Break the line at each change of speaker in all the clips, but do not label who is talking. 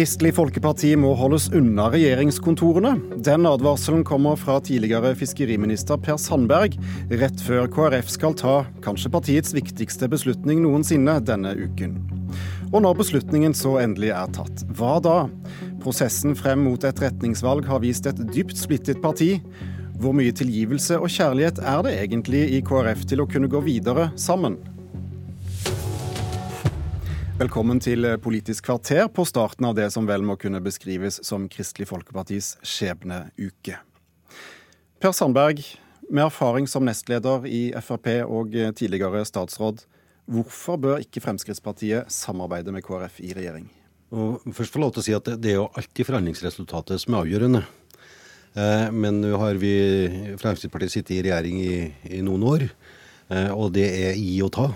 Kristelig Folkeparti må holdes unna regjeringskontorene. Den advarselen kommer fra tidligere fiskeriminister Per Sandberg, rett før KrF skal ta kanskje partiets viktigste beslutning noensinne denne uken. Og når beslutningen så endelig er tatt, hva da? Prosessen frem mot et retningsvalg har vist et dypt splittet parti. Hvor mye tilgivelse og kjærlighet er det egentlig i KrF til å kunne gå videre sammen? Velkommen til Politisk kvarter på starten av det som vel må kunne beskrives som Kristelig Folkepartis skjebneuke. Per Sandberg, med erfaring som nestleder i Frp og tidligere statsråd, hvorfor bør ikke Fremskrittspartiet samarbeide med KrF i regjering?
Og først få lov til å si at Det er jo alltid forhandlingsresultatet som er avgjørende. Eh, men nå har vi Fremskrittspartiet sittet i regjering i, i noen år, eh, og det er i å ta.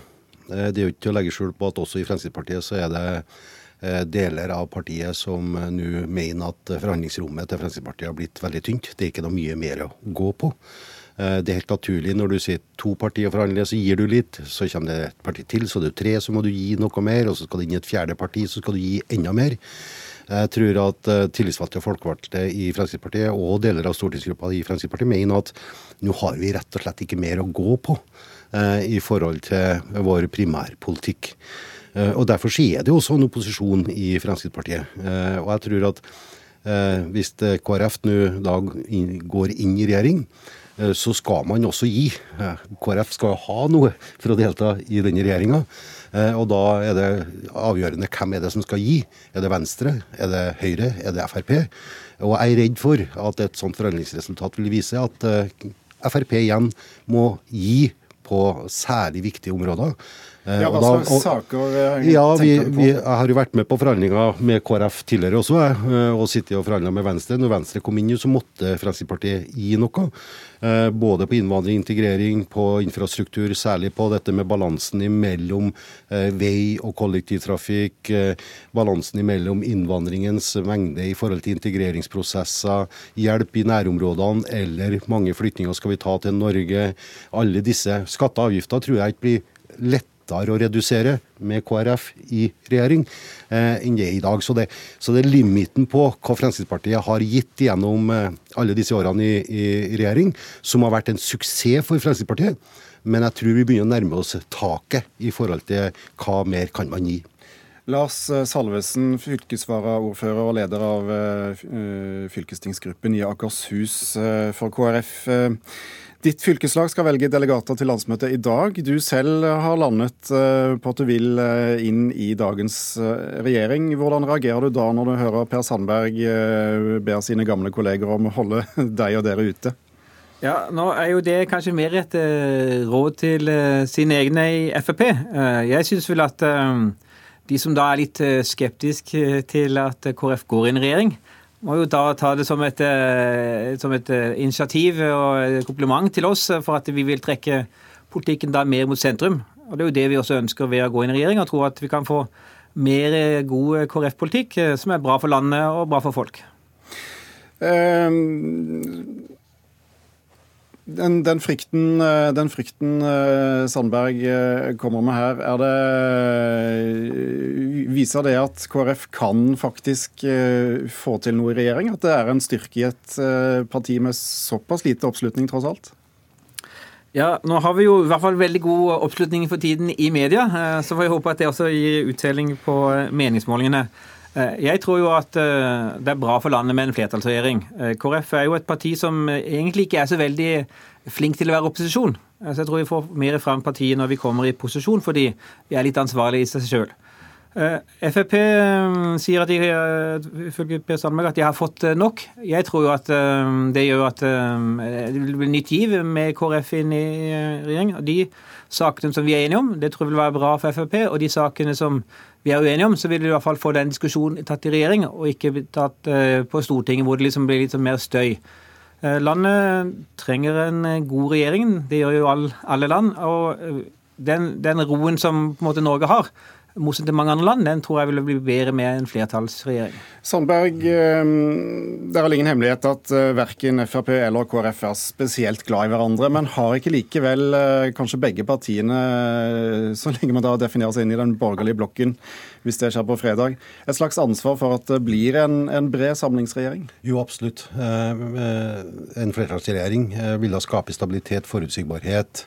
Eh, det er jo ikke til å legge skjul på at også i Fremskrittspartiet så er det eh, deler av partiet som eh, nå mener at forhandlingsrommet til Fremskrittspartiet har blitt veldig tynt. Det er ikke noe mye mer å gå på. Det er helt naturlig når du sier to partier forhandler, så gir du litt. Så kommer det et parti til, så er det tre, så må du gi noe mer. Og så skal det inn i et fjerde parti, så skal du gi enda mer. Jeg tror at tillitsvalgte og folkevalgte i Fremskrittspartiet og deler av stortingsgruppa i Fremskrittspartiet mener at nå har vi rett og slett ikke mer å gå på. Eh, i forhold til vår primærpolitikk. Eh, og Derfor er det jo også en opposisjon i Fremskrittspartiet. Eh, og jeg tror at hvis KrF nå da går inn i regjering, så skal man også gi. KrF skal ha noe for å delta i denne regjeringa. Og da er det avgjørende hvem er det som skal gi. Er det Venstre, er det Høyre, er det Frp? Og jeg er redd for at et sånt forhandlingsresultat vil vise at Frp igjen må gi på særlig viktige områder.
Eh, ja, Hva slags saker
eh, ja, vi, vi, Jeg har jo vært med på forhandlinger med KrF tidligere også, eh, og sittet og forhandla med Venstre. Når Venstre kom inn, så måtte Fremskrittspartiet gi noe. Både på innvandring, integrering, på infrastruktur, særlig på dette med balansen mellom vei og kollektivtrafikk. Balansen mellom innvandringens mengde i forhold til integreringsprosesser, hjelp i nærområdene eller mange flyktninger skal vi ta til Norge. Alle disse skatter og avgifter tror jeg ikke blir lett lettere å redusere med KrF i regjering eh, enn det er i dag. Så det, så det, er limiten på hva Fremskrittspartiet har gitt gjennom eh, alle disse årene i, i, regjering, som har vært en suksess for Fremskrittspartiet. Men jeg tror vi begynner å nærme oss taket i forhold til hva mer kan man gi.
Lars eh, Salvesen, fylkesvaraordfører og leder av uh, fylkestingsgruppen i Akershus for KrF. Ditt fylkeslag skal velge delegater til landsmøtet i dag. Du selv har landet eh, på at du vil eh, inn i dagens eh, regjering. Hvordan reagerer du da når du hører Per Sandberg ber sine gamle kolleger om å holde deg og dere ute?
Ja, Nå er jo det kanskje mer et råd til sine egne i Frp. Jeg syns vel at de som da er litt skeptiske til at KrF går inn i regjering, må jo da ta det som et, eh, som et eh, initiativ og et kompliment til oss for at vi vil trekke politikken da mer mot sentrum. Og Det er jo det vi også ønsker ved å gå inn i regjering, og tror at vi kan få mer god KrF-politikk eh, som er bra for landet og bra for folk. Um
den, den, frykten, eh, den, frykten, eh, Sandberg eh, kommer med her, er det Viser det at KrF kan faktisk få til noe i regjering? At det er en styrke i et parti med såpass lite oppslutning, tross alt?
Ja, Nå har vi jo i hvert fall veldig god oppslutning for tiden i media. Så får jeg håpe at det også gir uttelling på meningsmålingene. Jeg tror jo at det er bra for landet med en flertallsregjering. KrF er jo et parti som egentlig ikke er så veldig flink til å være opposisjon. Så jeg tror vi får mer fram partiet når vi kommer i posisjon, fordi vi er litt ansvarlige i seg sjøl. Frp sier at de, Per Sandberg at de har fått nok. Jeg tror jo at det gjør at det vil bli nytt giv med KrF inn i regjering. De sakene som vi er enige om, det tror jeg vil være bra for Frp. Og de sakene som vi er uenige om, så vil vi i hvert fall få den diskusjonen tatt i regjering, og ikke tatt eh, på Stortinget, hvor det liksom blir litt sånn mer støy. Eh, landet trenger en eh, god regjering, det gjør jo alle land. og den, den roen som på en måte Norge har, motsatt til mange andre land, den tror jeg vil bli bedre med en flertallsregjering.
Sandberg, eh, det er vel ingen hemmelighet at eh, verken Frp eller KrF er spesielt glad i hverandre, men har ikke likevel eh, kanskje begge partiene, så lenge man da definerer seg inn i den borgerlige blokken, hvis det skjer på fredag, et slags ansvar for at det blir en, en bred samlingsregjering?
Jo, absolutt. En flertallsregjering vil da skape stabilitet, forutsigbarhet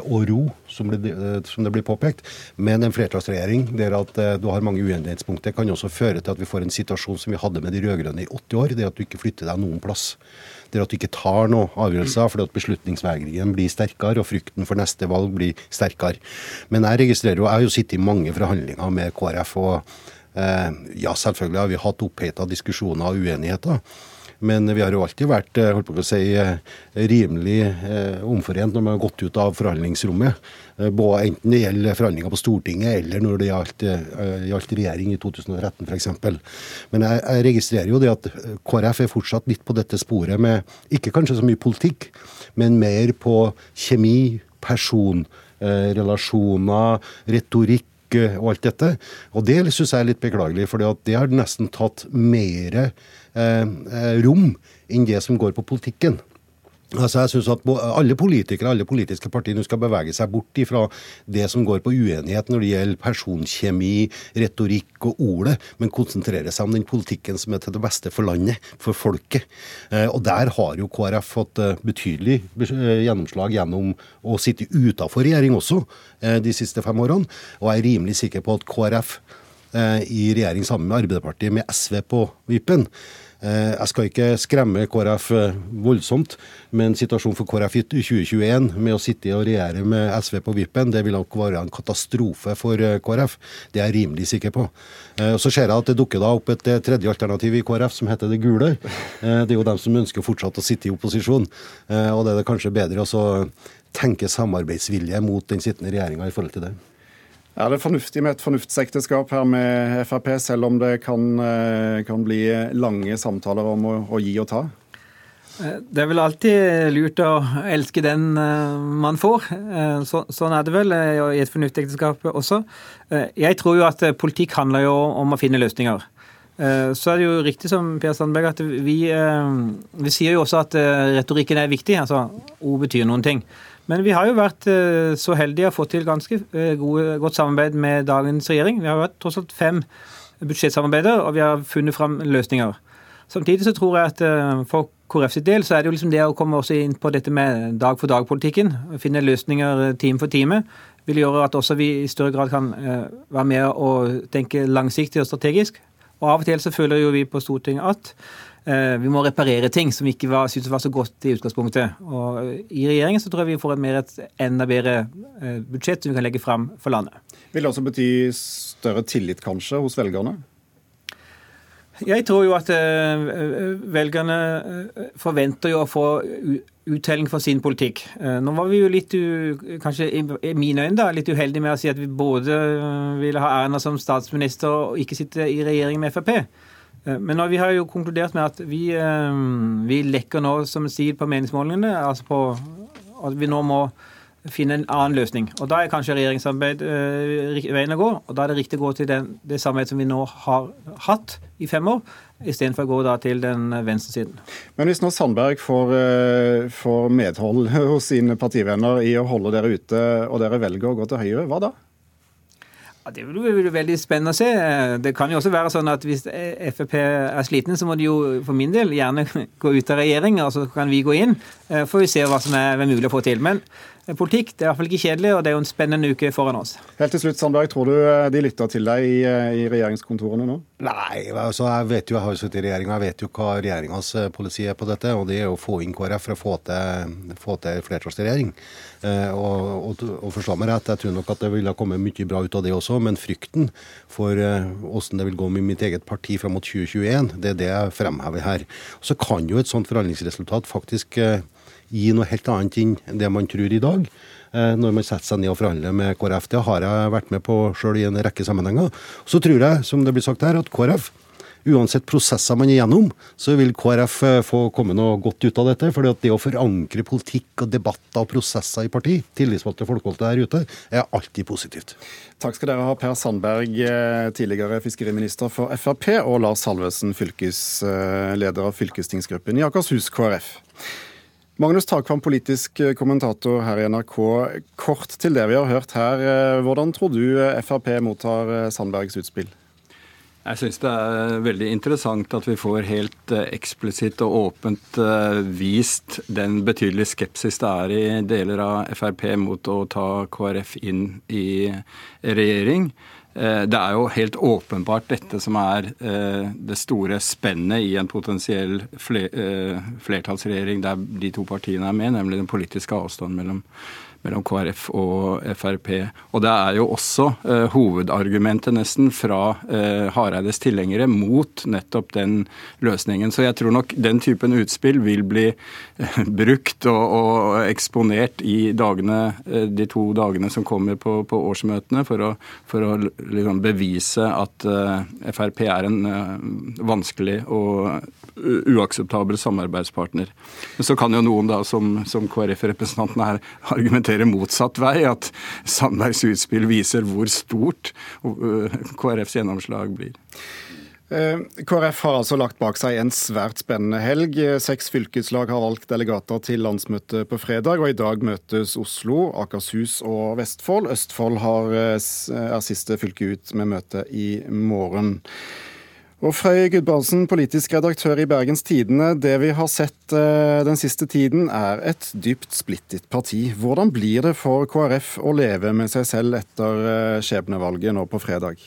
og ro, som det, eh, som det, blir påpekt. Men en flertallsregjering der at eh, du har mange uenighetspunkter, kan også føre til at vi får en situasjon som vi hadde med de rød-grønne i 80 år. Det at du ikke flytter deg noen plass. Det at du ikke tar noen avgjørelser fordi at beslutningsvegringen blir sterkere og frykten for neste valg blir sterkere. Men jeg registrerer jo, jeg har jo sittet i mange forhandlinger med KrF. og ja, selvfølgelig har vi hatt oppheta diskusjoner og uenigheter. Men vi har jo alltid vært eh, holdt på å si, eh, rimelig eh, omforent når vi har gått ut av forhandlingsrommet. Både enten det gjelder forhandlinger på Stortinget eller når det gjaldt, gjaldt regjering i 2013 f.eks. Men jeg, jeg, registrerer jo det at KrF er fortsatt litt på dette sporet med ikke kanskje så mye politikk, men mer på kjemi, person, relasjoner, retorikk og alt dette. Og det syns jeg er litt beklagelig, for det har nesten tatt mer Eh, eh, rom enn det som går på politikken. Altså jeg synes at Alle politikere alle politiske partier skal bevege seg bort fra det som går på uenighet når det gjelder personkjemi, retorikk og ordet, men konsentrere seg om den politikken som er til det beste for landet, for folket. Eh, og Der har jo KrF fått betydelig gjennomslag gjennom å sitte utafor regjering også de siste fem årene. Og jeg er rimelig sikker på at KrF i regjering sammen med Arbeiderpartiet, med SV på vippen, Eh, jeg skal ikke skremme KrF eh, voldsomt, men situasjonen for KrF i 2021 med å sitte og regjere med SV på vippen, det vil nok være en katastrofe for eh, KrF. Det er jeg rimelig sikker på. Så ser jeg at det dukker da opp et tredje alternativ i KrF som heter det gule. Det er jo dem som ønsker fortsatt å sitte i opposisjon. Og det er det kanskje bedre å tenke samarbeidsvilje mot den sittende regjeringa i forhold til det.
Er det fornuftig med et fornuftsekteskap her med Frp, selv om det kan, eh, kan bli lange samtaler om å, å, gi og ta?
Eh, det er vel alltid lurt å elske den eh, man får. Så, sånn er det vel i et fornuftsekteskap også. Jeg tror jo at politikk handler jo om å finne løsninger. Så er det jo riktig som Per Sandberg at vi, vi sier jo også at retorikken er viktig. altså Ord betyr noen ting. Men vi har jo vært eh, så heldige å få til ganske eh, gode, godt samarbeid med dagens regjering. Vi har vært tross alt fem budsjettsamarbeider, og vi har funnet fram løsninger. Samtidig så tror jeg at eh, for KrF sitt del så er det jo liksom det å komme også inn på dette med dag-for-dag-politikken, finne løsninger time for time, vil gjøre at også vi i større grad kan være med og tenke langsiktig og strategisk. Og av og til så føler jo vi på Stortinget at vi må reparere ting som vi ikke var, syntes var så godt i utgangspunktet. Og I regjeringen så tror jeg vi får et, mer, et enda bedre eh, budsjett som vi kan legge fram for landet.
Vil det også bety større tillit kanskje hos velgerne?
Jeg tror jo at eh, velgerne forventer jo å få uttelling for sin politikk. Nå var vi jo litt, kanskje i mine øyne, da, litt uheldige med å si at vi både ville ha Erna som statsminister og ikke sitte i regjering med Frp. Eh, men vi har jo konkludert med at vi, eh, vi lekker nå, som sier på meningsmålingene, altså på at vi nå må finne en annen løsning. Og Da er kanskje regjeringssamarbeid uh, veien å gå. og Da er det riktig å gå til den, det samarbeidet som vi nå har hatt i fem år, istedenfor å gå da til den venstresiden.
Men hvis nå Sandberg får, uh, får medhold hos sine partivenner i å holde dere ute, og dere velger å gå til Høyre, hva da?
Ja, det blir veldig spennende å se. Det kan jo også være sånn at hvis Frp er slitne, så må de jo for min del gjerne gå ut av regjering, og så kan vi gå inn. Eh, får vi se hva som er mulig å få til. Men politikk. Det er i hvert fall ikke kjedelig, og det er jo en spennende uke foran oss.
Helt til slutt, Sandberg. Tror du eh, de lytter til deg i, eh, i regjeringskontorene nå?
Nei, altså jeg vet jo, jeg har jo sittet i regjering, jeg vet jo hva regjeringas eh, politi er på dette. og Det er å få inn KrF for å få til, få til flertallsregjering. Eh, og, og, og forstå meg rett, jeg tror nok at det ville komme mye bra ut av det også, men frykten for hvordan det vil gå med mitt eget parti fram mot 2021, det er det jeg fremhever her. Så kan jo et sånt forhandlingsresultat faktisk gi noe helt annet enn det man tror i dag. Eh, når man setter seg ned og forhandler med KrF. Det har jeg vært med på sjøl i en rekke sammenhenger. Så tror jeg, som det blir sagt her, at KrF uansett prosesser man er gjennom, så vil KrF eh, få komme noe godt ut av dette. For det å forankre politikk og debatter og prosesser i parti, tillitsvalgte folkevalgte der ute, er alltid positivt.
Takk skal dere ha, Per Sandberg, eh, tidligere fiskeriminister for Frp, og Lars Halvesen, fylkesleder av fylkestingsgruppen i Akershus KrF. Magnus Takvam, politisk kommentator her i NRK. Kort til det vi har hørt her. Hvordan tror du Frp mottar Sandbergs utspill?
Jeg syns det er veldig interessant at vi får helt eh, eksplisitt og åpent eh, vist den betydelige skepsis det er i deler av Frp mot å ta KrF inn i regjering. Eh, det er jo helt åpenbart dette som er det store spennet i en potensiell flertallsregjering der de to partiene er med, nemlig den politiske avstanden mellom mellom KrF og Frp. Og det er jo også eh, hovedargumentet nesten fra eh, Hareides tilhengere mot nettopp den løsningen. Så jeg tror nok den typen utspill vil bli eh, brukt og, og, eksponert i dagene, eh, de to dagene som kommer på, på årsmøtene, for å, for å liksom bevise at eh, Frp er en eh, vanskelig og uakseptabel samarbeidspartner. Så kan jo noen da, som, som KrF-representanten her, argumentere motsatt vei. At Sandbergs utspill viser hvor stort øh, KrFs gjennomslag blir.
Eh, KrF har altså lagt bak seg en svært spennende helg. Seks fylkeslag har valgt delegater til landsmøtet på fredag, og i dag møtes Oslo, Akershus og Vestfold. Østfold har, eh, er siste fylke ut med møte i morgen. Og Frøy Gudbrandsen, politisk redaktør i Bergens Tidende. Det vi har sett eh, den siste tiden er et dypt splittet parti. Hvordan blir det for KrF å leve med seg selv etter eh, skjebnevalget nå på fredag?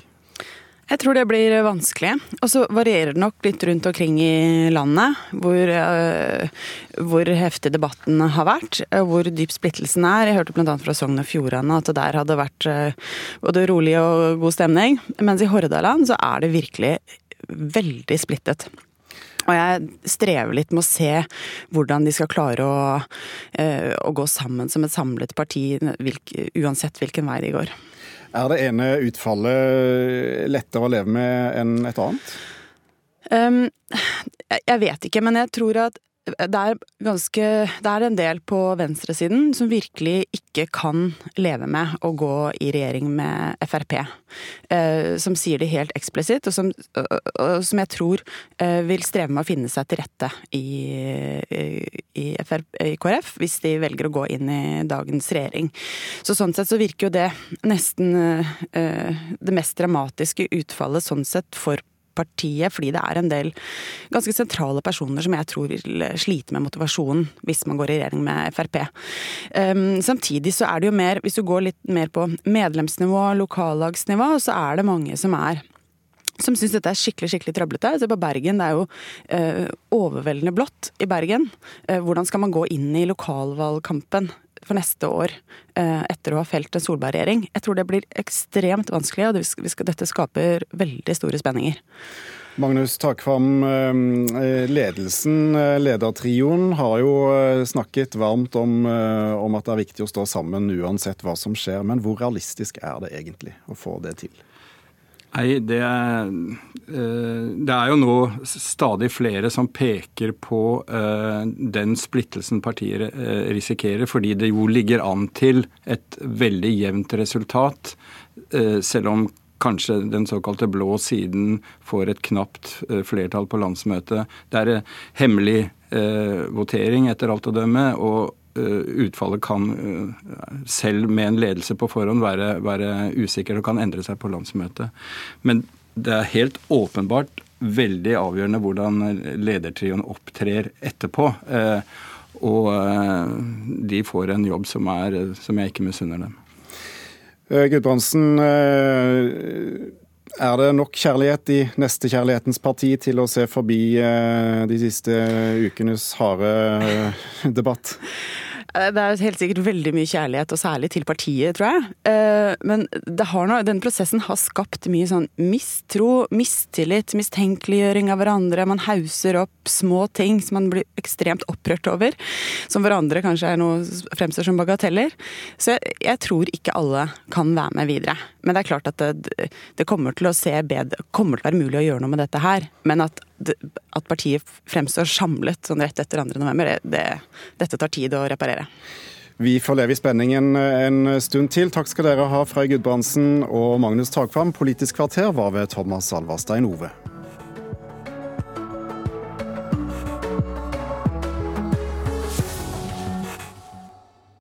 Jeg tror det blir vanskelig. Og så varierer det nok litt rundt omkring i landet hvor, uh, hvor heftig debatten har vært, hvor dyp splittelsen er. Jeg hørte bl.a. fra Sogn og Fjordane at det der hadde vært uh, både rolig og god stemning. Mens i Hordaland så er det virkelig veldig splittet. Og jeg strever litt med å se hvordan de skal klare å, eh, å gå sammen som et samlet parti, uansett hvilken vei de går.
Er det ene utfallet lettere å leve med enn et annet?
Um, jeg vet ikke, men jeg tror at det er, ganske, det er en del på venstresiden som virkelig ikke kan leve med å gå i regjering med Frp. Eh, som sier det helt eksplisitt, og som, og som jeg tror eh, vil streve med å finne seg til rette i, i, FRP, i, KrF, hvis de velger å gå inn i dagens regjering. Så Sånn sett så virker jo det nesten eh, det mest dramatiske utfallet sånn sett for partiet, fordi det er en del ganske sentrale personer som jeg tror vil slite med motivasjonen hvis man går i regjering med Frp. Um, samtidig så er det jo mer, hvis du går litt mer på medlemsnivå, lokallagsnivå, så er det mange som er som syns dette er skikkelig skikkelig trøblete. Se på Bergen, det er jo eh, overveldende blått i Bergen. Eh, hvordan skal man gå inn i lokalvalgkampen for neste år eh, etter å ha felt en Solberg-regjering. Jeg tror det blir ekstremt vanskelig, og dette skaper veldig store spenninger.
Magnus Takvam, eh, ledelsen, eh, ledertrioen, har jo snakket varmt om, om, at det er viktig å stå sammen uansett hva som skjer. Men hvor realistisk er det egentlig å få det til?
Nei, det, eh, det, er jo nå stadig flere som peker på eh, den splittelsen partiet eh, risikerer, fordi det jo ligger an til et veldig jevnt resultat. Selv om kanskje den såkalte blå siden får et knapt flertall på landsmøtet. Det er hemmelig votering etter alt å dømme. og utfallet kan, eh, selv med en ledelse på forhånd, være, være usikker og kan endre seg på landsmøtet. Men det er helt åpenbart veldig avgjørende hvordan ledertrioen opptrer etterpå. Eh, og de får en jobb som, er, som jeg ikke misunner dem.
Gudbrandsen, er det nok kjærlighet i nestekjærlighetens parti til å se forbi de siste ukenes harde debatt?
Det er helt sikkert veldig mye kjærlighet, og særlig til partiet, tror jeg. Eh, men noe, den prosessen har skapt mye sånn mistro, mistillit, mistenkeliggjøring av hverandre. Man hauser opp små ting som man blir ekstremt opprørt over. Som for andre kanskje er noe fremstår som bagateller. Så jeg, jeg, tror ikke alle kan være med videre. Men det er klart at det, det kommer til å se bedre, kommer til å være mulig å gjøre noe med dette her. Men at at partiet fremstår samlet sånn rett etter 2.11, det, det, dette tar tid å reparere.
Vi får leve i spenningen en stund til. Takk skal dere ha, Frøy Gudbrandsen og Magnus Takvam. Politisk kvarter var ved Thomas Alvarstein Ove.